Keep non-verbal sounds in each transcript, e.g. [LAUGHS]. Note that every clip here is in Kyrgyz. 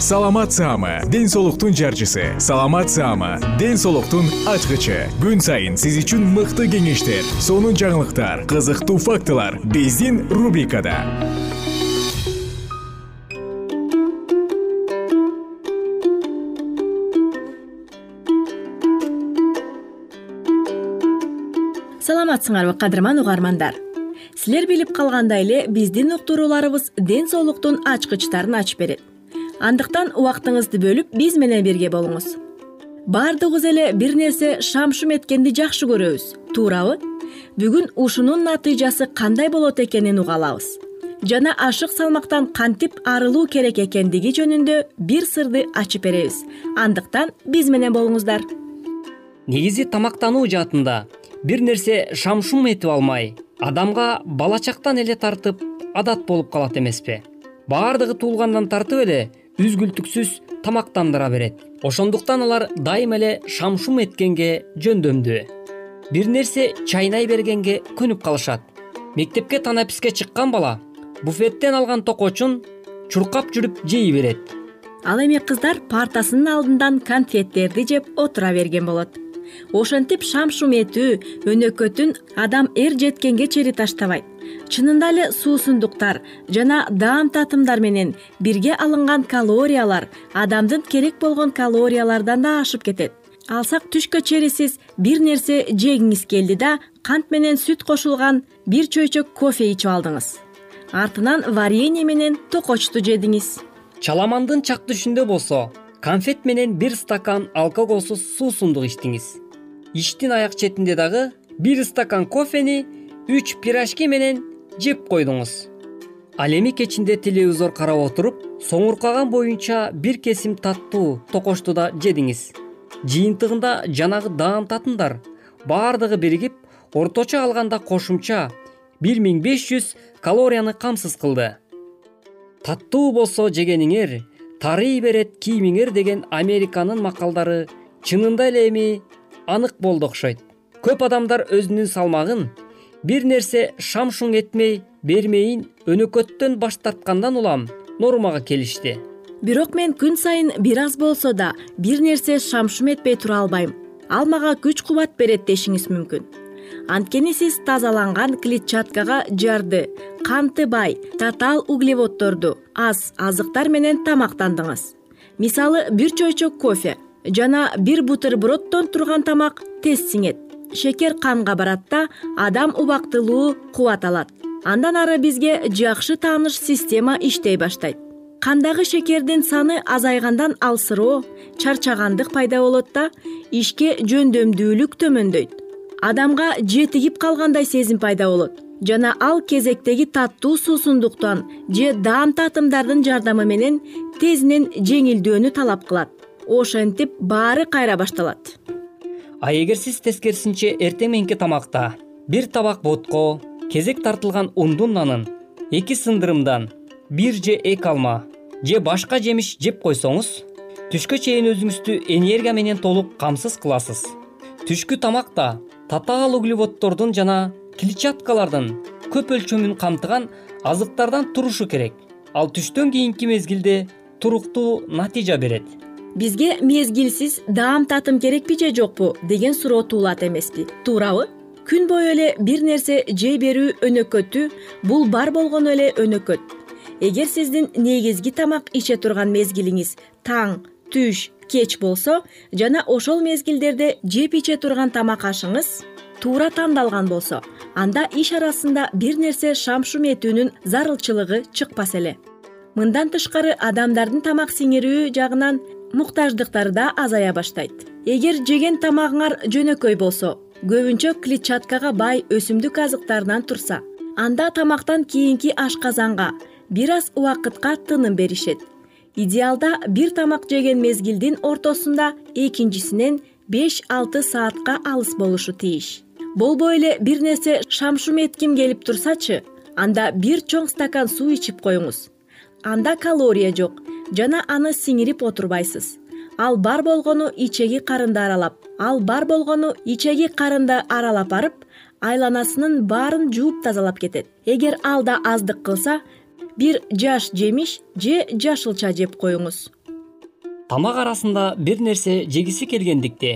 саламат саама ден соолуктун жарчысы. Саламат саама ден соолуктун ачкычы. Күн сайын сиз үчүн мыкты кеңештер сонун жаңылыктар кызыктуу фактылар биздин рубрикада. Саламатсыңарбы кадырман угармандар. Силер билип калгандай эле биздин уктурууларыбыз ден соолуктун ачкычтарын ачып берет андыктан убактыңызды бөлүп биз менен бирге болуңуз. Баардыгыбыз эле бир нерсе шам шум эткенди жакшы көрөбүз. Туурабы бүгүн ушунун натыйжасы кандай болот экенин уга алабыз жана ашык салмактан кантип арылуу керек экендиги жөнүндө бир сырды ачып беребиз. Андыктан биз менен болуңуздар. Негизи тамактануу жаатында бир нерсе шам шум этип алмай адамга бала чактан эле тартып адат болуп калат эмеспи. Баардыгы туулгандан тартып эле үзгүлтүксүз тамактандыра берет. Ошондуктан алар дайыма эле шам шум эткенге жөндөмдүү бир нерсе чайнай бергенге көнүп калышат. Мектепке танаписке чыккан бала буфеттен алган токочун чуркап жүрүп жей берет. Ал эми кыздар партасынын алдынан конфеттерди жеп отура берген болот ошентип шам шум этүү өнөкөтүн адам эр жеткенге чейин таштабайт. Чынында эле суусундуктар жана даам татымдар менен бирге алынган калориялар адамдын керек болгон калориялардан да ашып кетет. Алсак түшкө чейин сиз бир нерсе жегиңиз келди да кант менен сүт кошулган бир чөйчөк кофе ичип алдыңыз. Артынан варенье менен токочту жедиңиз. Чаламандын чак түшүндө болсо конфет менен бир стакан алкоголсуз суусундук ичтиңиз иштин аяк четинде дагы бир стакан кофени үч пирожки менен жеп койдуңуз. Ал эми кечинде телевизор карап отуруп соңуркаган боюнча бир кесим таттуу токочту да жедиңиз. Жыйынтыгында жанагы даам татымдар баардыгы биригип орточо алганда кошумча бир миң беш жүз калорияны камсыз кылды. Таттуу болсо жегениңер тарый берет кийимиңер деген американын макалдары чынында эле эми анык болду окшойт. Көп адамдар өзүнүн салмагын бир нерсе шам шуң этмей бермейин өнөкөттөн баш тарткандан улам нормага келишти. Бирок мен күн сайын бир аз болсо да бир нерсе шам шум этпей тура албайм. Ал мага күч кубат берет дешиңиз мүмкүн анткени сиз тазаланган клетчаткага жарды канты бай татаал углеводдорду аз азыктар менен тамактандыңыз. Мисалы бир чойчок кофе жана бир бутерброддон турган тамак тез сиңет шекер канга барат да адам убактылуу кубат алат. Андан ары бизге жакшы тааныш система иштей баштайт. Кандагы шекердин саны азайгандан алсыроо чарчагандык пайда болот да ишке жөндөмдүүлүк төмөндөйт адамга жетигип калгандай сезим пайда болот. Жана ал кезектеги таттуу суусундуктан же даам татымдардын жардамы менен тезинен жеңилдөөнү талап кылат. Ошентип баары кайра башталат. А эгер сиз тескерисинче эртең мененки тамакта бир табак ботко кезек тартылган ундун нанын эки сындырымдан бир же эки алма же башка жемиш жеп койсоңуз түшкө чейин өзүңүздү энергия менен толук камсыз кыласыз. Түшкү тамакта татаал углеводдордун жана клетчаткалардын көп өлчөмүн камтыган азыктардан турушу керек. Ал түштөн кийинки мезгилде туруктуу натыйжа берет. Бизге мезгилсиз даам татым керекпи же жокпу деген суроо туулат эмеспи. Туурабы күн бою эле бир нерсе жей берүү өнөкөтү бул бар болгону эле өнөкөт. Эгер сиздин негизги тамак иче турган мезгилиңиз таң түш кеч болсо жана ошол мезгилдерде жеп иче турган тамак ашыңыз туура тандалган болсо анда иш арасында бир нерсе шам шум этүүнүн зарылчылыгы чыкпас эле. Мындан тышкары адамдардын тамак сиңирүү жагынан муктаждыктары да азая баштайт. Эгер жеген тамагыңар жөнөкөй болсо көбүнчө клетчаткага бай өсүмдүк азыктарынан турса анда тамактан кийинки ашказанга бир аз убакытка тыным беришет идеалда бир тамак жеген мезгилдин ортосунда экинчисинен беш алты саатка алыс болушу тийиш болбой эле бир нерсе шам шум этким келип турсачы анда бир чоң стакан суу ичип коюңуз. Анда калория жок жана аны сиңирип отурбайсыз. Ал бар болгону ичеги карынды аралап ал бар болгону ичеги карынды аралап барып айланасынын баарын жууп тазалап кетет. Эгер ал да аздык кылса бир жаш жемиш же жашылча жеп коюңуз. Тамак арасында бир нерсе жегиси келгендикте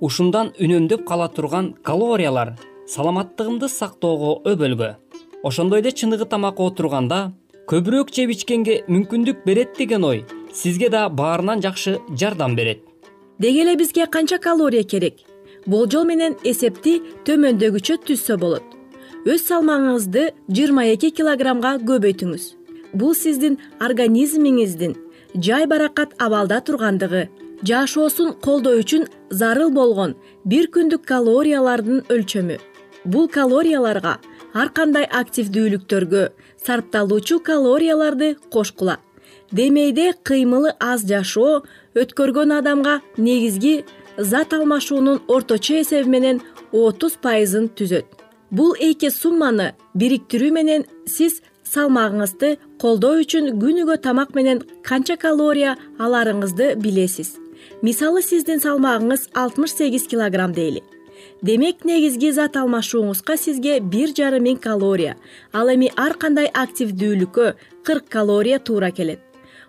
ушундан үнөмдөп кала турган калориялар саламаттыгымды сактоого өбөлгө. Ошондой эле чыныгы тамак отурганда көбүрөөк жеп ичкенге мүмкүндүк берет деген ой сизге да баарынан жакшы жардам берет. Деги эле бизге канча калория керек? Болжол менен эсепти төмөндөгүчө түзсө болот. Өз салмагыңызды жыйырма эки килограммга көбөйтүңүз бул сиздин организмиңиздин жай баракат абалда тургандыгы жашоосун колдоо үчүн зарыл болгон бир күндүк калориялардын өлчөмү. Бул калорияларга ар кандай активдүүлүктөргө сарпталуучу калорияларды кошкула. Демейде кыймылы аз жашоо өткөргөн адамга негизги зат алмашуунун орточо эсеби менен отуз пайызын түзөт. Бул эки сумманы бириктирүү менен сиз салмагыңызды колдоо үчүн күнүгө тамак менен канча калория аларыңызды билесиз. Мисалы сиздин салмагыңыз алтымыш сегиз килограмм дейли. Демек негизги зат алмашууңузга сизге бир жарым миң калория ал эми ар кандай активдүүлүккө кырк калория туура келет.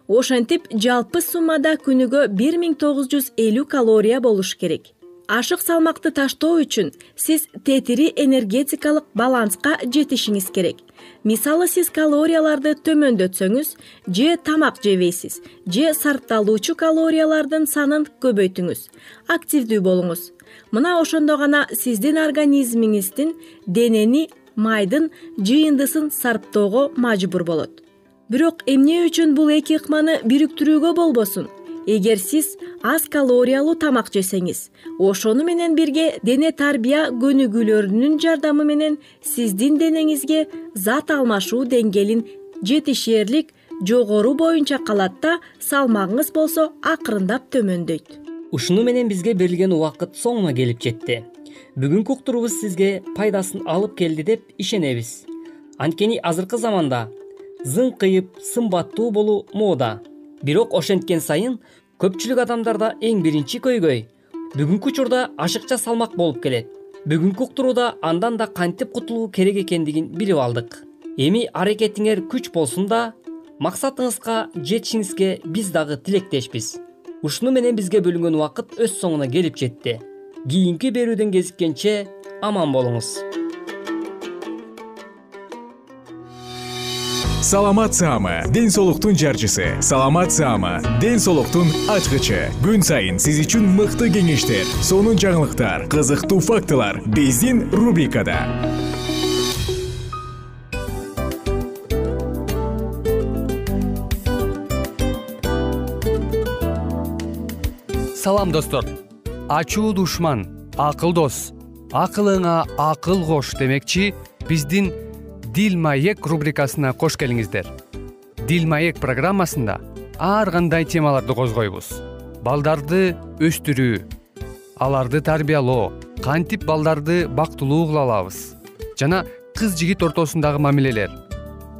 Ошентип жалпы суммада күнүгө бир миң тогуз жүз элүү калория болуш керек. Ашык салмакты таштоо үчүн сиз тетири энергетикалык баланска жетишиңиз керек мисалы сиз калорияларды төмөндөтсөңүз же тамак жебейсиз же сарпталуучу калориялардын санын көбөйтүңүз активдүү болуңуз. Мына ошондо гана сиздин организмиңиздин денени майдын жыйындысын сарптоого мажбур болот. Бирок эмне үчүн бул эки ыкманы бириктирүүгө болбосун эгер сиз аз калориялуу тамак жесеңиз ошону менен бирге дене тарбия көнүгүүлөрүнүн жардамы менен сиздин денеңизге зат алмашуу деңгээлин жетишээрлик жогору боюнча калат да салмагыңыз болсо акырындап төмөндөйт. Ушуну менен бизге берилген убакыт соңуна келип жетти. Бүгүнкү уктуруубуз сизге пайдасын алып келди деп ишенебиз. Анткени азыркы заманда зыңкыйып сымбаттуу болуу мода бирок ошенткен сайын көпчүлүк адамдарда эң биринчи көйгөй. Бүгүнкү учурда ашыкча салмак болуп келет. Бүгүнкү уктурууда андан да кантип кутулуу керек экендигин билип алдык. Эми аракетиңер күч болсун да максатыңызга жетишиңизге биз дагы тилектешпиз. Ушуну менен бизге бөлүнгөн убакыт өз соңуна келип жетти. Кийинки берүүдөн кезиккенче аман болуңуз саламат саама ден соолуктун жарчысы. Саламат саама ден соолуктун ачкычы. Күн сайын сиз үчүн мыкты кеңештер сонун жаңылыктар кызыктуу фактылар биздин рубрикада. Салам достор. Ачуу душман акыл дос. Акылыңа акыл кош демекчи биздин дил маек рубрикасына кош келиңиздер. Дил маек программасында ар кандай темаларды козгойбуз? Балдарды өстүрүү аларды тарбиялоо кантип балдарды бактылуу кыла алабыз? Жана кыз жигит ортосундагы мамилелер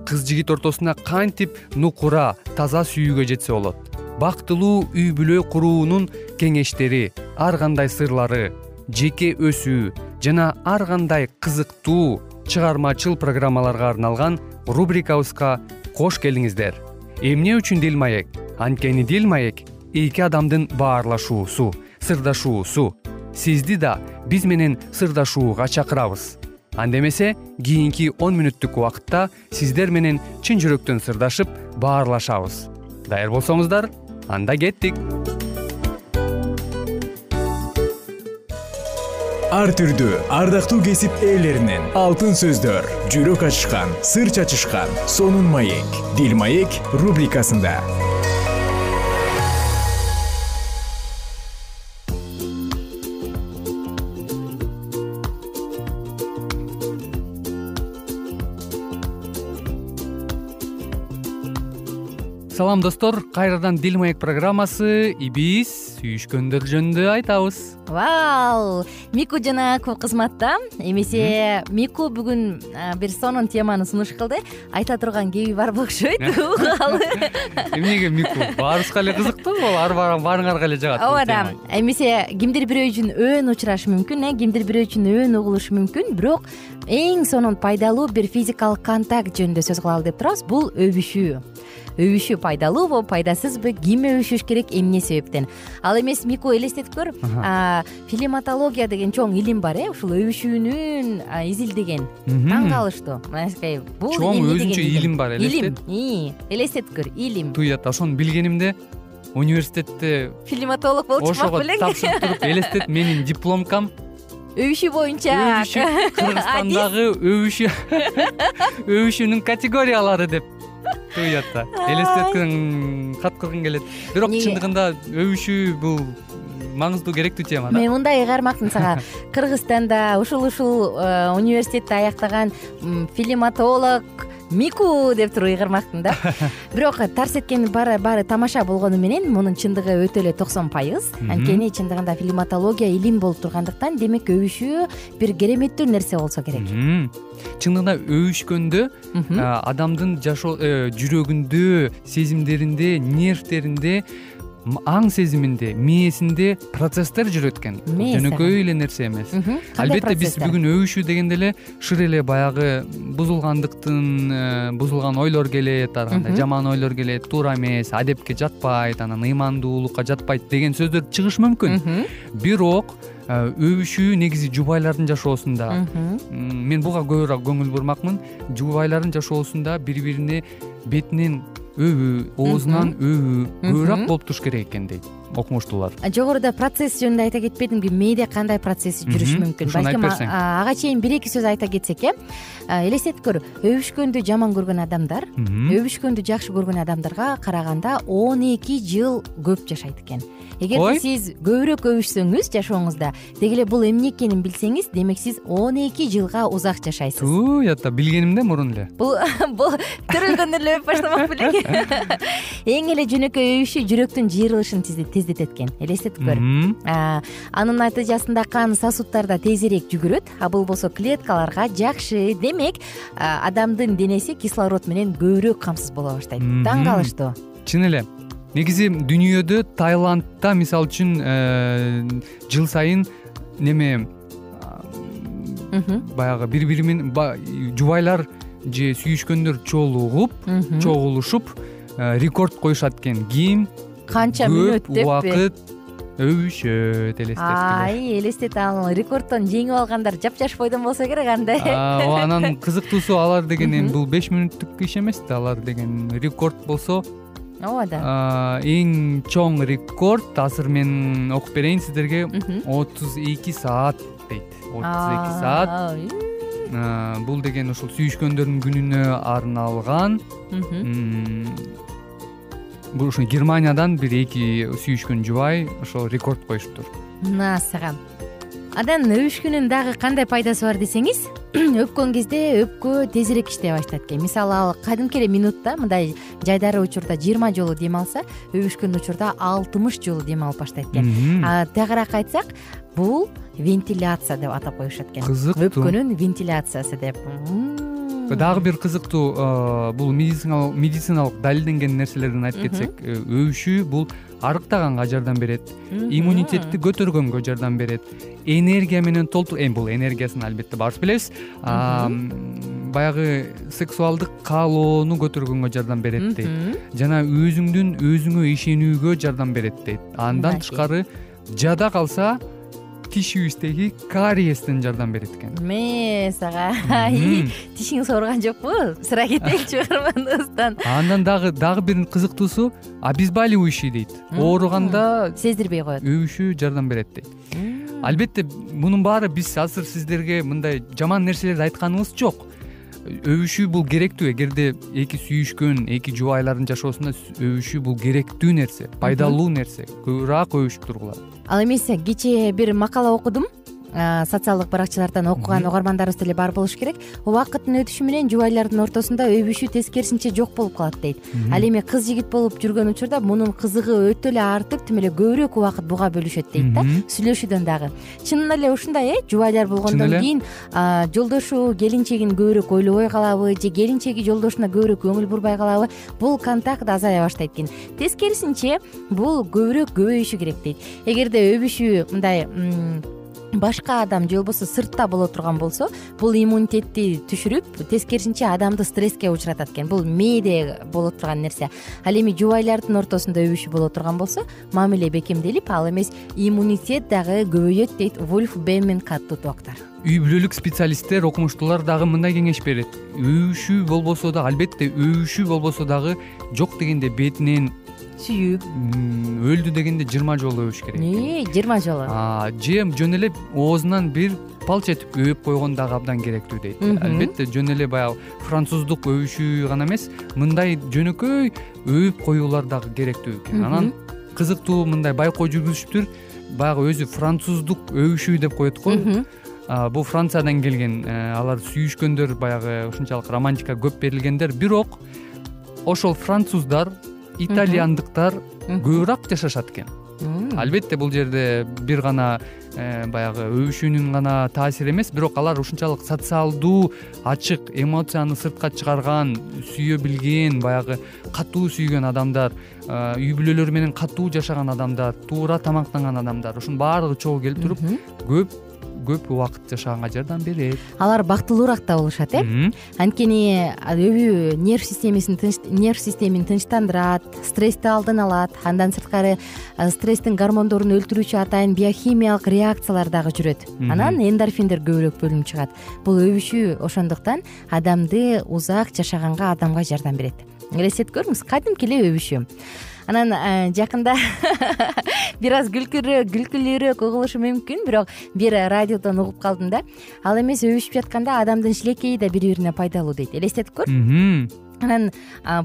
кыз жигит ортосуна кантип нукура таза сүйүүгө жетсе болот? Бактылуу үй бүлө куруунун кеңештери ар кандай сырлары жеке өсүү жана ар кандай кызыктуу чыгармачыл программаларга арналган рубрикабызга кош келиңиздер. Эмне үчүн дил маек? Анткени дил маек эки адамдын баарлашуусу сырдашуусу. Сизди да биз менен сырдашууга чакырабыз. Анда эмесе кийинки он мүнөттүк убакытта сиздер менен чын жүрөктөн сырдашып баарлашабыз. Даяр болсоңуздар анда кеттик ар түрдүү ардактуу кесип ээлеринен. Алтын сөздөр жүрөк ачышкан сыр чачышкан сонун маек. Дил маек рубрикасында. Салам достор. Кайрадан дил маек программасы и биз сүйүшкөндөр жөнүндө айтабыз. Вау! Мику жана аку кызматта эмесе мику бүгүн бир сонун теманы сунуш кылды. Айта турган кеби барбы окшойт угалы эмнеге мику? Баарыбызга эле кызыктуу ар баарыңарга эле жагат ооба да. эмесе кимдир бирөө үчүн өөн учурашы мүмкүн э? Кимдир бирөө үчүн өөн угулушу мүмкүн. Бирок эң сонун пайдалуу бир физикалык контакт жөнүндө сөз кылалы деп турабыз. Бул өбүшүү өбүшүү пайдалуубу пайдасызбы ким өбүшүш керек эмне себептен? Ал эмес мику элестетип көр филематология деген чоң илим бар э ушул өбүшүүнүн изилдеген таң калыштуу мынакей бул чоң өзүнчө илим бар илим элестетип көр илим. Туят ошону билгенимде университетте филематолог болуп чыкмак белең тапшырып туруп элестет менин дипломкам. Өбүшүү боюнча. Өбүшүү кыргызстандагы өбүшүү [LAUGHS] өбүшүүнүн категориялары деп туятта элестеткиң каткыргың келет. Бирок чындыгында өбүшүү бул маңыздуу керектүү тема да. Мен мындай ыйгармакмын сага. [LAUGHS] Кыргызстанда ушул ушул э, университетти аяктаган филематолог мику деп туруп ыйгармакмын да. [LAUGHS] Бирок тарс эткени баары тамаша болгону менен мунун чындыгы өтө эле токсон пайыз. Анткени чындыгында филематология илим болуп тургандыктан демек өбүшүү бир кереметтүү нерсе болсо керек. Чындыгында өбүшкөндө адамдын жашоо э, жүрөгүндө сезимдеринде нервтеринде аң сезиминде мээсинде процесстер жүрөт экен жөнөкөй эле нерсе эмес. Албетте биз бүгүн өбүшүү дегенде эле шыр эле баягы бузулгандыктын э, бузулган ойлор келет ар кандай жаман ойлор келет. Туура эмес адепке жатпайт анан ыймандуулукка жатпайт деген сөздөр чыгышы мүмкүн. Бирок э, өбүшүү негизи жубайлардын жашоосунда. Мен буга көбүрөөк көңүл бурмакмын. Жубайлардын жашоосунда бири бирине бетинен өбүү оозунан өбүү көбүрөөк болуп туруш керек экен дейт окумуштуулар. Жогоруда процесс жөнүндө айта кетпедимби мээде кандай процесс жүрүшү мүмкүн? Балким ага чейин бир эки сөз айта кетсек э? Элестетип көр өбүшкөндү жаман көргөн адамдар өбүшкөндү жакшы көргөн адамдарга караганда он эки жыл көп жашайт экен. Эгерде сиз көбүрөөк өбүшсөңүз жашооңузда деги эле бул эмне экенин билсеңиз демек сиз он эки жылга узак жашайсыз. Уятта билгеним да мурун эле. Бул [LAUGHS] бул төрөлгөндөн эле баштамак белең [LAUGHS] эң эле жөнөкөй өбүшүү жүрөктүн жыйрылышын тездетет экен элестетип көр. Анын натыйжасында кан сосудтарда тезирээк жүгүрөт. А бул болсо клеткаларга жакшы. Демек адамдын денеси кислород менен көбүрөөк камсыз боло баштайт. Таң калыштуу. Чын эле негизи дүйнөдө таиландда мисалы үчүн э, жыл сайын неме баягы бири бири менен жубайлар же сүйүшкөндөр чогулуп чогулушуп э, рекорд коюшат экен. Ким канча мүнөт деп убакыт өбүшөт элестетгиле элестет ал рекорддон жеңип алгандар жапжаш бойдон болсо керек анда. Ооба анан [LAUGHS] кызыктуусу алар деген эми бул беш мүнөттүк иш эмес да алар деген рекорд болсо. Ооба да. Эң чоң рекорд азыр мен окуп берейин сиздерге. Отуз эки саат дейт. отуз эки саат. бул деген ушул сүйүшкөндөрдүн күнүнө арналган бул ушул германиядан бир эки сүйүшкөн жубай ошол рекорд коюшуптур мына сага анан өбүшкүнүн дагы кандай пайдасы бар десеңиз [CLEARS THROAT] өпкөн кезде өпкө тезирээк иштей баштайт экен. Мисалы ал кадимки эле минутта мындай жайдары учурда жыйырма жолу дем алса өбүшкөн учурда алтымыш жолу дем алып баштайт экен. Тыягыраак айтсак бул вентиляция деп атап коюшат экен. Кызыктуу. Өпкөнүн вентиляциясы деп дагы бир кызыктуу бул медициналык далилденген нерселерден айтып кетсек э, өбүшүү бул арыктаганга жардам берет. Иммунитетти көтөргөнгө жардам берет. Энергия менен толтур эми бул энергиясын албетте баарыбыз билебиз. Баягы сексуалдык каалоону көтөргөнгө жардам берет дейт. Жана өзүңдүн өзүңө ишенүүгө жардам берет дейт. Андан тышкары жада калса тишибиздеги кариестен жардам берет экен ме сага [LAUGHS] тишиңиз ооруган жокпу. Сыра кетейинчи [LAUGHS] угарманыбыздан андан дагы дагы бир кызыктуусу обезболивающий дейт. Ооруганда сездирбей коет. өбүшүү жардам берет дейт. Албетте мунун баары биз азыр сиздерге мындай жаман нерселерди айтканыбыз жок өбүшүү бул керектүү. Эгерде эки сүйүшкөн эки жубайлардын жашоосунда өбүшүү бул керектүү нерсе пайдалуу нерсе. Көбүрөөк өбүшүп тургула ал эмесе кечээ бир макала окудум социалдык баракчалардан окуган угармандарыбыз деле бар болуш керек. Убакыттын өтүшү менен жубайлардын ортосунда өбүшүү тескерисинче жок болуп калат дейт. Ал эми кыз жигит болуп жүргөн учурда мунун кызыгы өтө эле артып тим эле көбүрөөк убакыт буга бөлүшөт дейт да сүйлөшүүдөн дагы. Чынын эле ушундай э жубайлар болгондон кийин жолдошу келинчегин көбүрөөк ойлобой калабы же келинчеги жолдошуна көбүрөөк көңүл бурбай калабы бул контакт азая баштайт экен. Тескерисинче бул көбүрөөк көбөйүшү керек дейт. Эгерде өбүшүү мындай башка адам же болбосо сыртта боло турган болсо бул иммунитетти түшүрүп тескерисинче адамды стресске учуратат экен. Бул мээде боло турган нерсе. Ал эми жубайлардын ортосунда өбүшүү боло турган болсо мамиле бекемделип ал эмес иммунитет дагы көбөйөт дейт. Вульф бенмен каттуу доктор. Үй бүлөлүк специалисттер окумуштуулар дагы мындай кеңеш берет. Өбүшүү болбосо дагы албетте өбүшүү болбосо дагы жок дегенде бетинен сүйүп. Өлдү дегенде жыйырма жолу өбүш керек экен. жыйырма жолу? Же жөн эле оозунан бир палч этип өбүп койгон дагы абдан керектүү дейт. Албетте жөн эле баягы француздук өбүшүү гана эмес мындай жөнөкөй өбүп коюулар дагы керектүү экен. Анан кызыктуу мындай байкоо жүргүзүшүптүр баягы өзү француздук өбүшүү деп коет го. Бул франциядан келген э, алар сүйүшкөндөр баягы ушунчалык романтика көп берилгендер. Бирок ошол француздар итальяндыктар көбүрөөк жашашат экен. Албетте бул жерде бир гана э, баягы өбүшүүнүн гана таасири эмес бирок алар ушунчалык социалдуу ачык эмоцияны сыртка чыгарган сүйө билген баягы катуу сүйгөн адамдар э, үй бүлөлөрү менен катуу жашаган адамдар туура тамактанган адамдар ушунун баардыгы чогуу келип туруп көп көп убакыт жашаганга жардам берет. Алар бактылуураак да болушат э? Анткени өбүү нерв системесин нерв системин тынчтандырат стрессти алдын алат андан сырткары стресстин гормондорун өлтүрүүчү атайын биохимиялык реакциялар дагы жүрөт. Анан эндорфиндер көбүрөөк бөлүнүп чыгат. Бул өбүшүү ошондуктан адамды узак жашаганга адамга жардам берет. Элестетип көрүңүз кадимки эле өбүшүү анан э, жакында [LAUGHS] бир аз күлкүлүүрөөк угулушу мүмкүн бирок бир радиодон угуп калдым да. Ал эмес өбүшүп жатканда адамдын шилекейи да бири бирине пайдалуу дейт элестетип көр. Анан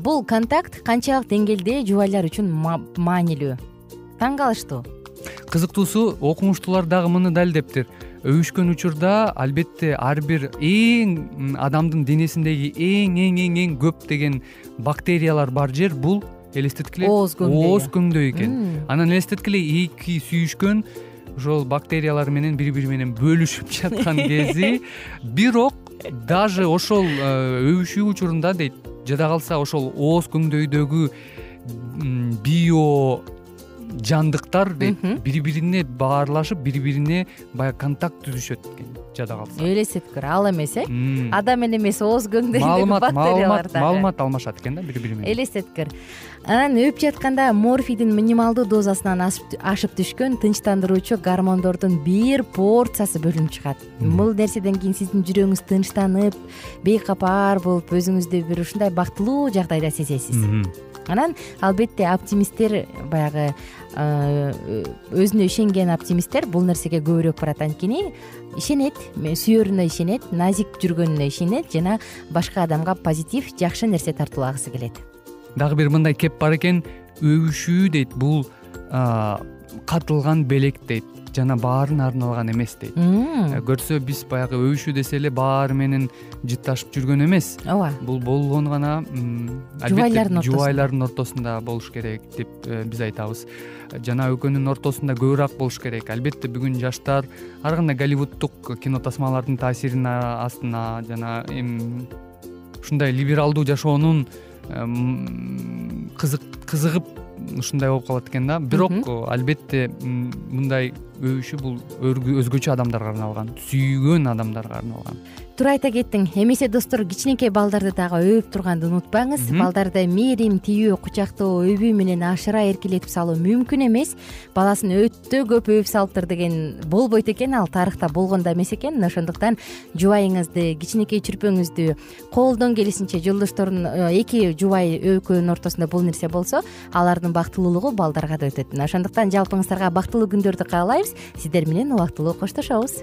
бул контакт канчалык деңгээлде жубайлар үчүн маанилүү. Таң калыштуу кызыктуусу окумуштуулар дагы муну далилдептир. Өбүшкөн учурда албетте ар бир эң адамдын денесиндеги эң эң эң эң көп деген бактериялар бар жер. Бул элестеткиле ооз көңдөй ооз көңдөй экен анан элестеткиле эки сүйүшкөн ошол бактериялар менен бири бири менен бөлүшүп [LAUGHS] жаткан кези бирок даже ошол э, өбүшүү учурунда дейт жада калса ошол ооз көңдөйдөгү био жандыктар дейт бири бирине баарлашып бири бирине баягы контакт түзүшөт экен жада калса. Элестетип көр ал эмес э? Адам менен эмес ооз көңдөйдөгү бактериялар дагы маалымат алмашат экен да бири бири менен элестетип көр анан өбүп жатканда морфийдин минималдуу дозасынан ашып түшкөн тынчтандыруучу гормондордун бир порциясы бөлүнүп чыгат. Бул нерседен кийин сиздин жүрөгүңүз тынчтанып бейкапар болуп өзүңүздү бир ушундай бактылуу жагдайда сезесиз анан албетте оптимисттер баягы өзүнө ишенген оптимисттер бул нерсеге көбүрөөк барат анткени. Ишенет сүйөрүнө ишенет назик жүргөнүнө ишенет жана башка адамга позитив жакшы нерсе тартуулагысы келет. Дагы бир мындай кеп бар экен. Өбүшүү дейт бул катылган белек дейт жана баарына арналган эмес дейт. Э, көрсө биз баягы өбүшүү десе эле баары менен жытташып жүргөн эмес. Ооба. Бул болгону гана жубайлардын жубайлардын ортосунда болуш керек деп э, биз айтабыз. Жана экөөнүн ортосунда көбүрөөк болуш керек. Албетте бүгүн жаштар ар кандай голливуддук кино тасмалардын таасирин астына жана эми ушундай либералдуу жашоонун кызыгып ушундай болуп калат экен да. Бирок албетте мындай өбүшүү бул өзгөчө адамдарга арналган сүйгөн адамдарга арналган туура айта кеттиң эмесе достор кичинекей балдарды дагы өбүп турганды унутпаңыз. Балдарды мээрим тийүү кучактоо өбүү менен ашыра эркелетип салуу мүмкүн эмес. Баласын өтө көп өбүп салыптыр деген болбойт экен ал тарыхта болгон да эмес экен. Ошондуктан жубайыңызды кичинекей чүрпөңүздү колдон келишинче жолдошторун э, эки жубай экөөнүн ортосунда бул нерсе болсо алардын бактылуулугу балдарга да өтөт. Мына ошондуктан жалпыңыздарга бактылуу күндөрдү каалайбыз. Сиздер менен убактылуу коштошобуз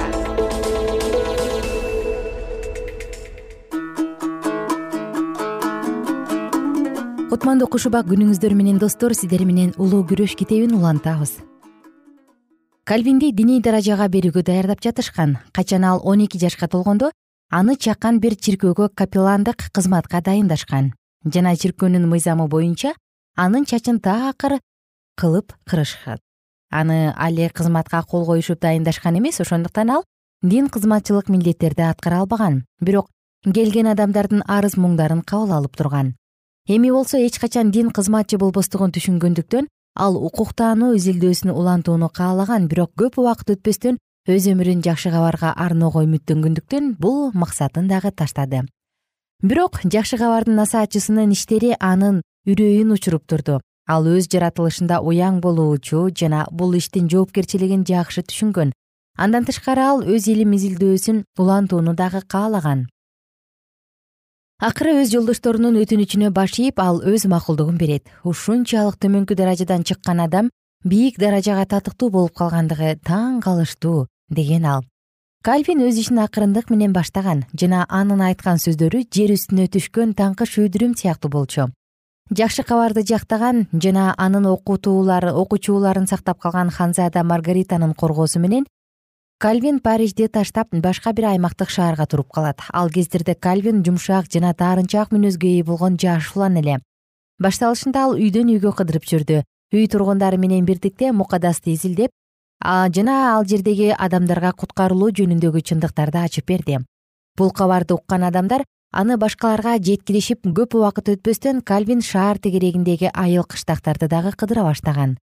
кутмандуу куш убак күнүңүздөр менен достор сиздер менен улуу күрөш китебин улантабыз. Кальвинди диний даражага берүүгө даярдап жатышкан качан ал он эки жашка толгондо аны чакан бир чиркөөгө капелландык кызматка дайындашкан. Жана чиркөөнүн мыйзамы боюнча анын чачын таакыр кылып кырышат аны али кызматка кол коюшуп дайындашкан эмес ошондуктан ал дин кызматчылык милдеттерди аткара албаган. Бирок келген адамдардын арыз муңдарын кабыл алып турган эми болсо эч качан дин кызматчы болбостугун түшүнгөндүктөн ал укуктаануу изилдөөсүн улантууну каалаган бирок көп убакыт өтпөстөн өз өмүрүн жакшы кабарга арноого үмүттөнгөндүктөн бул максатын дагы таштады. Бирок жакшы кабардын насаатчысынын иштери анын үрөйүн учуруп турду. Ал өз жаратылышында уяң болуучу жана бул иштин жоопкерчилигин жакшы түшүнгөн. Андан тышкары ал өз илим изилдөөсүн улантууну дагы каалаган акыры өз жолдошторунун өтүнүчүнө баш ийип ал өз макулдугун берет. Ушунчалык төмөнкү даражадан чыккан адам бийик даражага татыктуу болуп калгандыгы таң калыштуу деген ал. Кальвин өз ишин акырындык менен баштаган жана анын айткан сөздөрү жер үстүнө түшкөн таңкы шүйдүрүм сыяктуу болчу. Жакшы кабарды жактаган жана анын окутуулары окучуларын сактап калган ханзада маргаританын коргоосу менен кальвин парижди таштап башка бир аймактык шаарга туруп калат. Ал кездерде кальвин жумшак жана таарынчаак мүнөзгө ээ болгон жаш улан эле. Башталышында ал үйдөн үйгө кыдырып жүрдү. Үй тургундары менен бирдикте мукадасты изилдеп жана ал жердеги адамдарга куткарылуу жөнүндөгү чындыктарды ачып берди. Бул кабарды уккан адамдар аны башкаларга жеткиришип көп убакыт өтпөстөн кальвин шаар тегерегиндеги айыл кыштактарды дагы кыдыра баштаган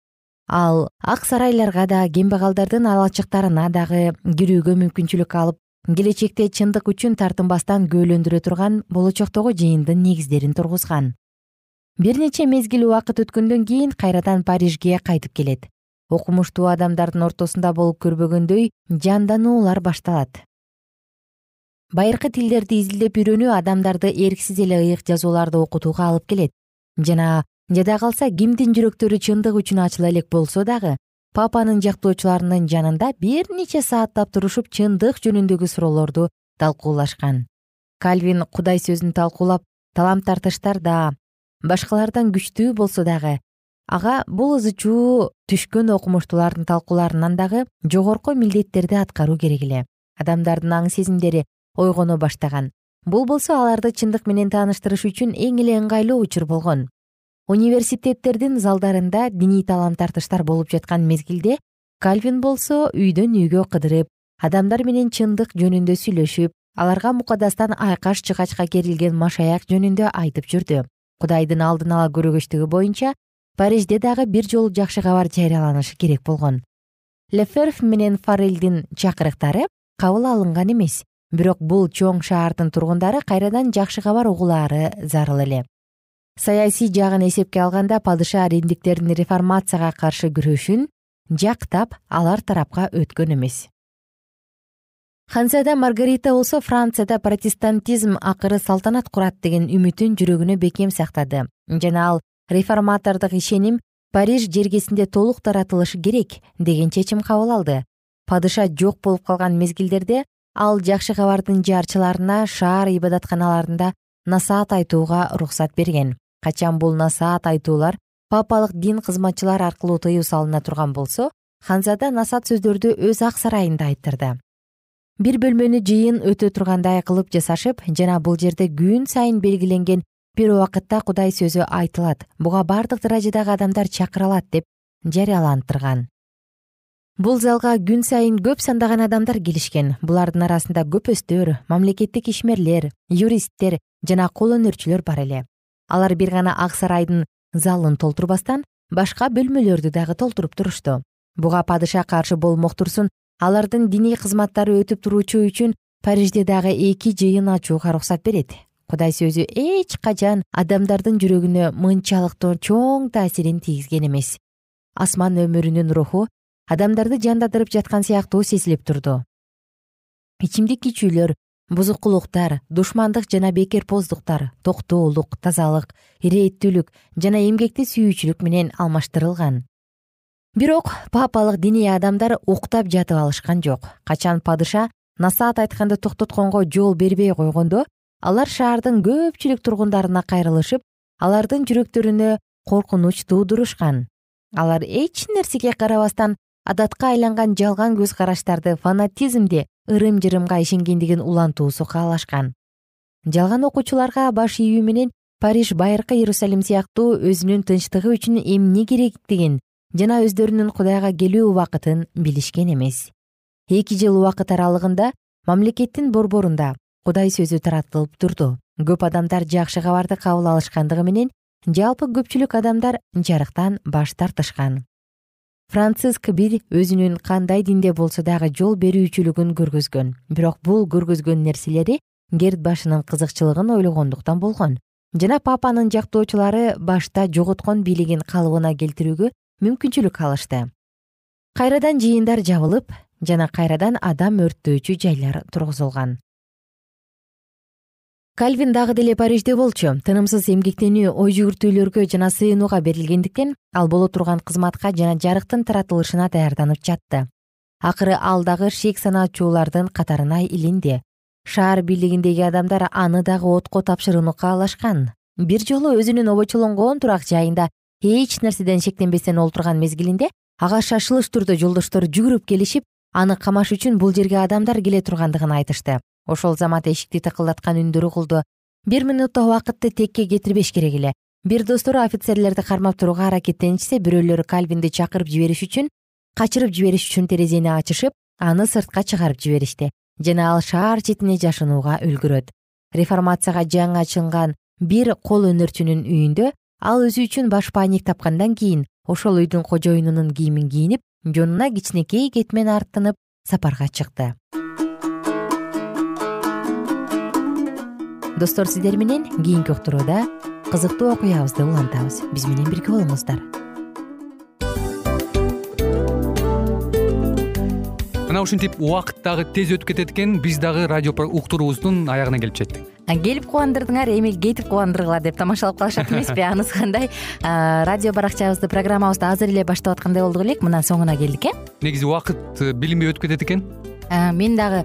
ал ак сарайларга да кембагалдардын алачыктарына дагы кирүүгө мүмкүнчүлүк алып келечекте чындык үчүн тартынбастан күбөлөндүрө турган болочоктогу жыйындын негиздерин тургузган. Бир нече мезгил убакыт өткөндөн кийин кайрадан парижге кайтып келет. Окумуштуу адамдардын ортосунда болуп көрбөгөндөй жандануулар башталат. Байыркы тилдерди изилдеп үйрөнүү адамдарды эрксиз эле ыйык жазууларды окутууга алып келет. Жана жада калса кимдин жүрөктөрү чындык үчүн ачыла элек болсо дагы папанын жактоочуларынын жанында бир нече сааттап турушуп чындык жөнүндөгү суроолорду талкуулашкан. Кальвин кудай сөзүн талкуулап талам тартыштар да башкалардан күчтүү болсо дагы ага бул ызы чуу түшкөн окумуштуулардын талкууларынан дагы жогорку милдеттерди аткаруу керек эле. Адамдардын аң сезимдери ойгоно баштаган. Бул болсо аларды чындык менен тааныштырыш үчүн эң эле ыңгайлуу учур болгон университеттердин залдарында диний талам тартыштар болуп жаткан мезгилде кальвин болсо үйдөн үйгө кыдырып адамдар менен чындык жөнүндө сүйлөшүп аларга мукадастан айкаш жыгачка керилген машаяк жөнүндө айтып жүрдү. Кудайдын алдын ала көрөгөчтүгү боюнча парижде дагы бир жолу жакшы кабар жарыяланышы керек болгон. Леферф менен фарелдин чакырыктары кабыл алынган эмес бирок бул чоң шаардын тургундары кайрадан жакшы кабар угулаары зарыл эле саясий жагын эсепке алганда падыша римдиктердин реформацияга каршы күрөшүн жактап алар тарапка өткөн эмес. Ханзада маргарита болсо францияда протестантизм акыры салтанат курат деген үмүтүн жүрөгүнө бекем сактады. Жана ал реформатордук ишеним париж жергесинде толук таратылышы керек деген чечим кабыл алды. Падыша жок болуп калган мезгилдерде ал жакшы кабардын жарчыларына шаар ибадатканаларында насаат айтууга уруксат берген качан бул насаат айтуулар папалык дин кызматчылар аркылуу тыюу салына турган болсо ханзада насаат сөздөрдү өз ак сарайында айттырды бир бөлмөнү жыйын өтө тургандай кылып жасашып жана бул жерде күн сайын белгиленген бир убакытта кудай сөзү айтылат буга бардык даражадагы адамдар чакырылат деп жарыялантырган. Бул залга күн сайын көп сандаган адамдар келишкен. Булардын арасында көпөстөр мамлекеттик ишмерлер юристтер жана кол өнөрчүлөр бар эле алар бир гана ак сарайдын залын толтурбастан башка бөлмөлөрдү дагы толтуруп турушту буга падыша каршы болмок турсун алардын диний кызматтары өтүп туруучу үчүн парижде дагы эки жыйын ачууга уруксат берет. Кудай сөзү эч качан адамдардын жүрөгүнө мынчалыктуу чоң таасирин тийгизген эмес. Асман өмүрүнүн руху адамдарды жандандырып жаткан сыяктуу сезилип турду. Ичимдик ичүүлөр бузукулуктар душмандык жана бекерпоздуктар токтоолук тазалык ирээттүүлүк жана эмгекти сүйүүчүлүк менен алмаштырылган. Бирок папалык диний адамдар уктап жатып алышкан жок. Качан падыша насаат айтканды токтотконго жол бербей койгондо алар шаардын көпчүлүк тургундарына кайрылышып алардын жүрөктөрүнө коркунуч туудурушкан. Алар эч нерсеге карабастан адатка айланган жалган көз караштарды фанатизмди ырым жырымга ишенгендигин улантуусу каалашкан. Жалган окуучуларга баш ийүү менен париж байыркы иерусалим сыяктуу өзүнүн тынчтыгы үчүн эмне керектигин жана өздөрүнүн кудайга келүү убакытын билишкен эмес. Эки жыл убакыт аралыгында мамлекеттин борборунда кудай сөзү таратылып турду. Көп адамдар жакшы кабарды кабыл алышкандыгы менен жалпы көпчүлүк адамдар жарыктан баш тартышкан франциск бир өзүнүн кандай динде болсо дагы жол берүүчүлүгүн көргөзгөн. Бирок бул көргөзгөн нерселери герд башынын кызыкчылыгын ойлогондуктан болгон. Жана папанын жактоочулары башта жоготкон бийлигин калыбына келтирүүгө мүмкүнчүлүк алышты. Кайрадан жыйындар жабылып жана кайрадан адам өрттөөчү жайлар тургузулган кальвин дагы деле парижде болчу. Тынымсыз эмгектенүү ой жүгүртүүлөргө жана сыйынууга берилгендиктен ал боло турган кызматка жана жарыктын таратылышына даярданып жатты. Акыры ал дагы шек санаачулардын катарына илинди шаар бийлигиндеги адамдар аны дагы отко тапшырууну каалашкан бир жолу өзүнүн обочолонгон турак жайында эч нерседен шектенбестен олтурган мезгилинде ага шашылыш түрдө жолдоштору жүгүрүп келишип аны камаш үчүн бул жерге адамдар келе тургандыгын айтышты ошол замат эшикти тыкылдаткан үндөр угулду бир минутта убакытты текке кетирбеш керек эле. Бир достору офицерлерди кармап турууга аракеттенишсе бирөөлөрү кальвинди чакырып жибериш үчүн качырып жибериш үчүн терезени ачышып аны сыртка чыгарып жиберишти. Жана ал шаар четине жашынууга үлгүрөт. Реформацияга жаңы ачылган бир кол өнөрчүнүн үйүндө ал өзү үчүн баш башпаанник тапкандан кийин ошол үйдүн кожоюнунун кийимин кийинип жонуна кичинекей кетмен артынып сапарга чыкты достор сиздер менен кийинки уктурууда кызыктуу окуябызды улантабыз. Биз менен бирге болуңуздар. Мына ушинтип убакыт дагы тез өтүп кетет экен биз дагы радио уктуруубуздун аягына келип жеттик. Келип кубандырдыңар эми кетип кубандыргыла деп тамашалап калышат эмеспи? [LAUGHS] Анысы кандай? Радио баракчабызды программабызды азыр эле баштап аткандай болдук элек мына соңуна келдик э? Негизи убакыт э, билинбей өтүп кетет экен? Мен дагы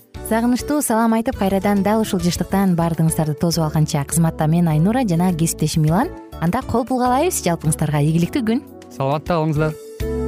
сагынычтуу салам айтып кайрадан дал ушул жыштыктан баардыгыңыздарды тосуп алганча кызматта мен айнура жана кесиптешим милан. Анда кол пулга алайбыз жалпыңыздарга ийгиликтүү күн. Саламатта калыңыздар